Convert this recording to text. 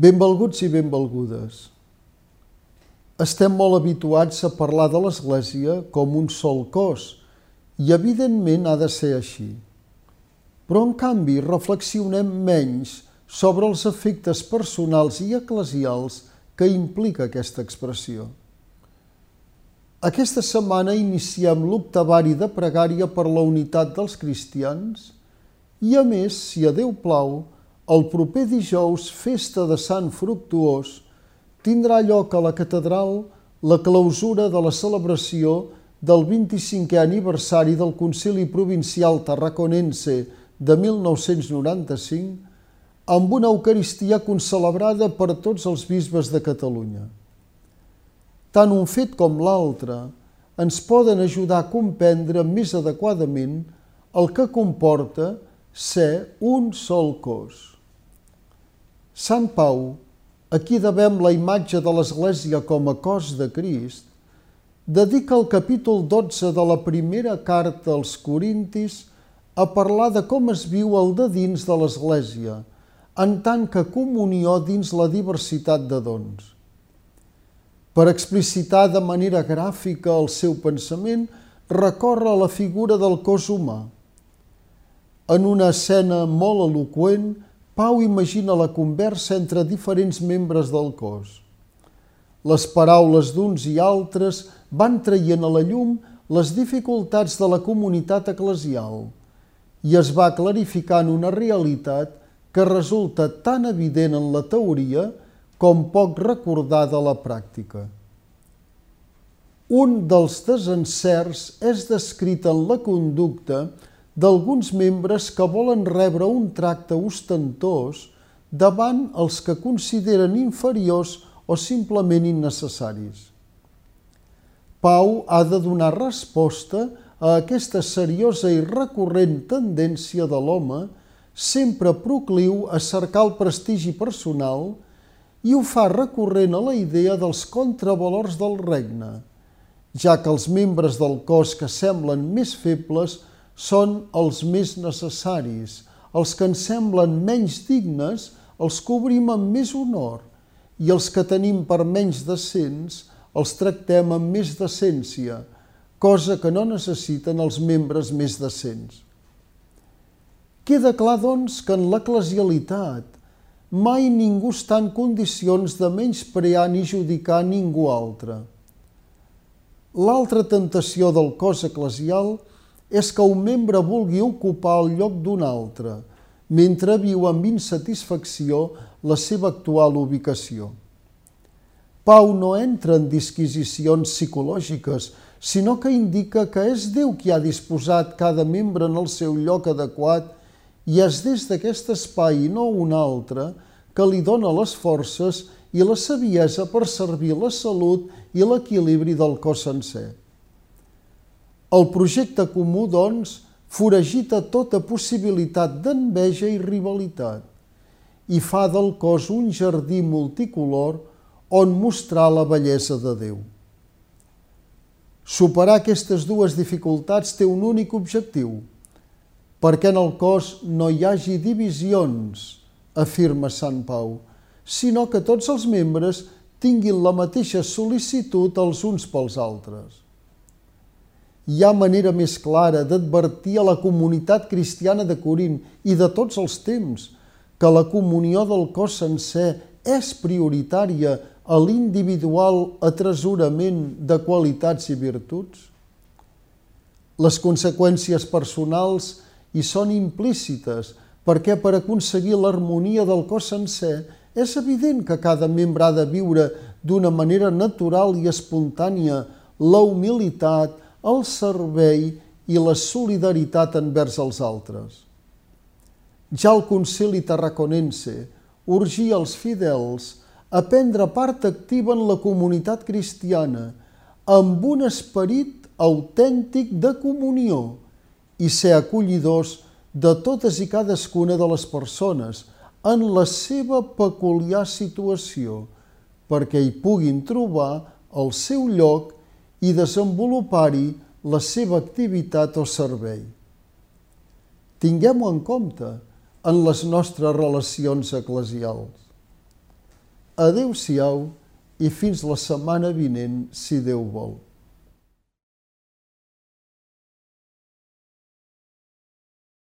Benvolguts i benvolgudes. Estem molt habituats a parlar de l'Església com un sol cos i evidentment ha de ser així. Però en canvi reflexionem menys sobre els efectes personals i eclesials que implica aquesta expressió. Aquesta setmana iniciem l'octavari de pregària per la unitat dels cristians i, a més, si a Déu plau, el proper dijous, festa de Sant Fructuós, tindrà lloc a la catedral la clausura de la celebració del 25è aniversari del Concili Provincial Tarraconense de 1995 amb una Eucaristia concelebrada per tots els bisbes de Catalunya. Tant un fet com l'altre ens poden ajudar a comprendre més adequadament el que comporta ser un sol cos. Sant Pau, a qui devem la imatge de l'Església com a cos de Crist, dedica el capítol 12 de la primera carta als Corintis a parlar de com es viu el de dins de l'Església, en tant que comunió dins la diversitat de dons. Per explicitar de manera gràfica el seu pensament, recorre a la figura del cos humà. En una escena molt eloqüent, Pau imagina la conversa entre diferents membres del cos. Les paraules d'uns i altres van traient a la llum les dificultats de la comunitat eclesial i es va clarificant una realitat que resulta tan evident en la teoria com poc recordada a la pràctica. Un dels desencerts és descrit en la conducta d'alguns membres que volen rebre un tracte ostentós davant els que consideren inferiors o simplement innecessaris. Pau ha de donar resposta a aquesta seriosa i recurrent tendència de l'home sempre procliu a cercar el prestigi personal i ho fa recurrent a la idea dels contravalors del regne, ja que els membres del cos que semblen més febles són els més necessaris, els que ens semblen menys dignes els cobrim amb més honor i els que tenim per menys decents els tractem amb més decència, cosa que no necessiten els membres més decents. Queda clar, doncs, que en l'eclesialitat mai ningú està en condicions de menysprear ni judicar ningú altre. L'altra tentació del cos eclesial és que un membre vulgui ocupar el lloc d'un altre, mentre viu amb insatisfacció la seva actual ubicació. Pau no entra en disquisicions psicològiques, sinó que indica que és Déu qui ha disposat cada membre en el seu lloc adequat i és des d'aquest espai i no un altre que li dona les forces i la saviesa per servir la salut i l'equilibri del cos sencer. El projecte comú, doncs, foragita tota possibilitat d'enveja i rivalitat i fa del cos un jardí multicolor on mostrar la bellesa de Déu. Superar aquestes dues dificultats té un únic objectiu, perquè en el cos no hi hagi divisions, afirma Sant Pau, sinó que tots els membres tinguin la mateixa sol·licitud els uns pels altres hi ha manera més clara d'advertir a la comunitat cristiana de Corint i de tots els temps que la comunió del cos sencer és prioritària a l'individual atresorament de qualitats i virtuts? Les conseqüències personals hi són implícites perquè per aconseguir l'harmonia del cos sencer és evident que cada membre ha de viure d'una manera natural i espontània la humilitat, el servei i la solidaritat envers els altres. Ja el concili tarraconense urgia els fidels a prendre part activa en la comunitat cristiana amb un esperit autèntic de comunió i ser acollidors de totes i cadascuna de les persones en la seva peculiar situació perquè hi puguin trobar el seu lloc i desenvolupar-hi la seva activitat o servei. Tinguem-ho en compte en les nostres relacions eclesials. Adeu-siau i fins la setmana vinent, si Déu vol.